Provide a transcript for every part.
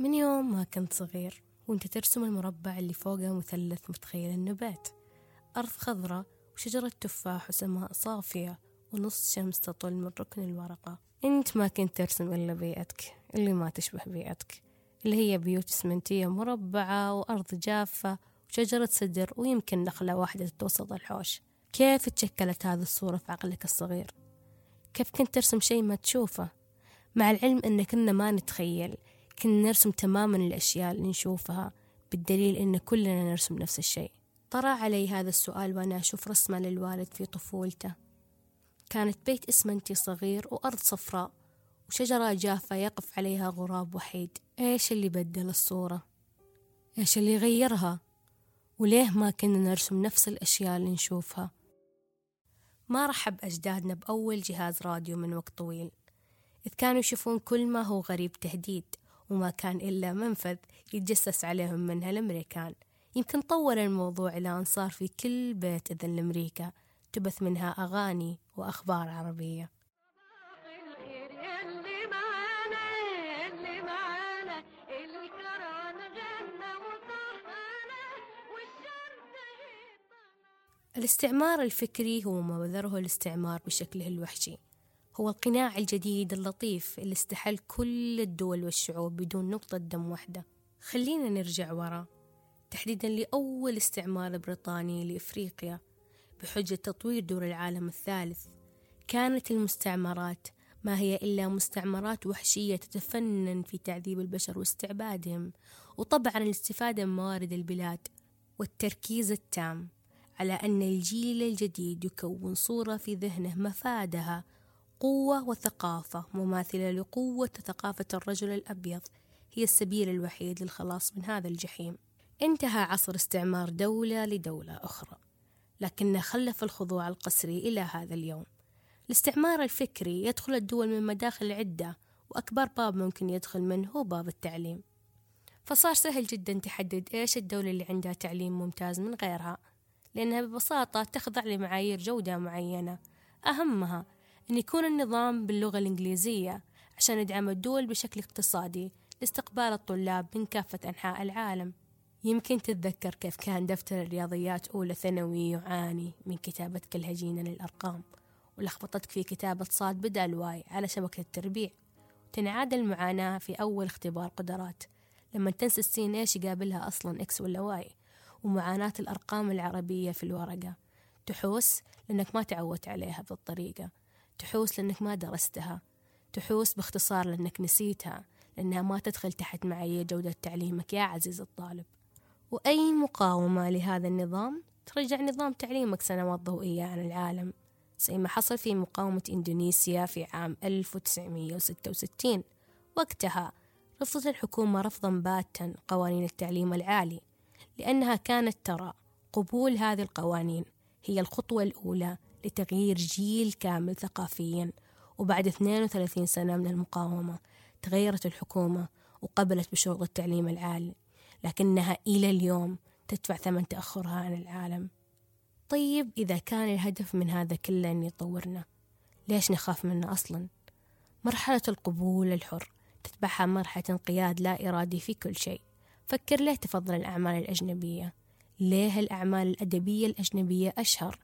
من يوم ما كنت صغير وانت ترسم المربع اللي فوقه مثلث متخيل انه بيت أرض خضراء وشجرة تفاح وسماء صافية ونص شمس تطل من ركن الورقة. إنت ما كنت ترسم إلا بيئتك اللي ما تشبه بيئتك. اللي هي بيوت اسمنتية مربعة وأرض جافة وشجرة سدر ويمكن نخلة واحدة توسط الحوش. كيف تشكلت هذه الصورة في عقلك الصغير؟ كيف كنت ترسم شيء ما تشوفه؟ مع العلم أن كنا ما نتخيل كنا نرسم تماما الأشياء اللي نشوفها بالدليل أن كلنا نرسم نفس الشيء طرى علي هذا السؤال وأنا أشوف رسمة للوالد في طفولته كانت بيت إسمنتي صغير وأرض صفراء وشجرة جافة يقف عليها غراب وحيد إيش اللي بدل الصورة؟ إيش اللي غيرها؟ وليه ما كنا نرسم نفس الأشياء اللي نشوفها؟ ما رحب أجدادنا بأول جهاز راديو من وقت طويل إذ كانوا يشوفون كل ما هو غريب تهديد وما كان إلا منفذ يتجسس عليهم منها الأمريكان. يمكن طور الموضوع إلى أن صار في كل بيت إذن الأمريكا تبث منها أغاني وأخبار عربية. الاستعمار الفكري هو ما بذره الاستعمار بشكله الوحشي. هو القناع الجديد اللطيف اللي استحل كل الدول والشعوب بدون نقطة دم واحدة. خلينا نرجع ورا. تحديدا لأول استعمار بريطاني لإفريقيا بحجة تطوير دور العالم الثالث. كانت المستعمرات ما هي إلا مستعمرات وحشية تتفنن في تعذيب البشر واستعبادهم وطبعا الاستفادة من موارد البلاد والتركيز التام على أن الجيل الجديد يكون صورة في ذهنه مفادها قوة وثقافة مماثلة لقوة ثقافة الرجل الأبيض. هي السبيل الوحيد للخلاص من هذا الجحيم. انتهى عصر استعمار دولة لدولة أخرى. لكنه خلف الخضوع القسري إلى هذا اليوم. الاستعمار الفكري يدخل الدول من مداخل عدة وأكبر باب ممكن يدخل منه هو باب التعليم. فصار سهل جدا تحدد إيش الدولة اللي عندها تعليم ممتاز من غيرها لأنها ببساطة تخضع لمعايير جودة معينة. أهمها أن يكون النظام باللغة الإنجليزية عشان يدعم الدول بشكل اقتصادي لاستقبال الطلاب من كافة أنحاء العالم. يمكن تتذكر كيف كان دفتر الرياضيات أولى ثانوي يعاني من كتابة كل هجينة للأرقام ولخبطتك في كتابة صاد بدل واي على شبكة التربيع. تنعاد المعاناة في أول اختبار قدرات لما تنسى السين إيش يقابلها أصلا X ولا Y ومعاناة الأرقام العربية في الورقة تحوس لأنك ما تعودت عليها بالطريقة. تحوس لأنك ما درستها. تحوس باختصار لأنك نسيتها لأنها ما تدخل تحت معايير جودة تعليمك يا عزيز الطالب. وأي مقاومة لهذا النظام؟ ترجع نظام تعليمك سنوات ضوئية عن العالم. زي ما حصل في مقاومة إندونيسيا في عام 1966 وقتها رفضت الحكومة رفضا باتا قوانين التعليم العالي لأنها كانت ترى قبول هذه القوانين هي الخطوة الأولى لتغيير جيل كامل ثقافيا وبعد 32 سنة من المقاومة تغيرت الحكومة وقبلت بشروط التعليم العالي لكنها إلى اليوم تدفع ثمن تأخرها عن العالم. طيب إذا كان الهدف من هذا كله أن يطورنا ليش نخاف منه أصلا؟ مرحلة القبول الحر تتبعها مرحلة انقياد لا إرادي في كل شيء. فكر ليه تفضل الأعمال الأجنبية؟ ليه الأعمال الأدبية الأجنبية أشهر؟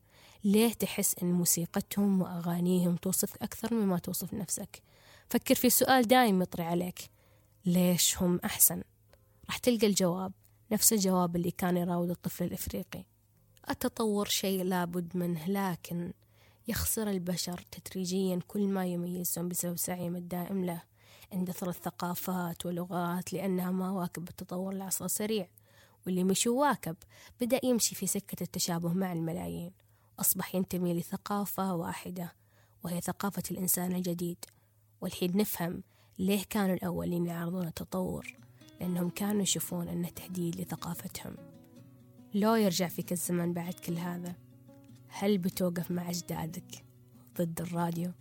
ليه تحس أن موسيقتهم وأغانيهم توصفك أكثر مما توصف نفسك؟ فكر في سؤال دايم يطري عليك. ليش هم أحسن؟ راح تلقى الجواب. نفس الجواب اللي كان يراود الطفل الإفريقي. التطور شيء لابد منه لكن يخسر البشر تدريجيا كل ما يميزهم بسبب سعيهم الدائم له. اندثرت ثقافات ولغات لأنها ما واكب التطور العصر السريع. واللي مش واكب بدأ يمشي في سكة التشابه مع الملايين. أصبح ينتمي لثقافة واحدة وهي ثقافة الإنسان الجديد والحين نفهم ليه كانوا الأولين يعرضون التطور لأنهم كانوا يشوفون أنه تهديد لثقافتهم لو يرجع فيك الزمن بعد كل هذا هل بتوقف مع أجدادك ضد الراديو؟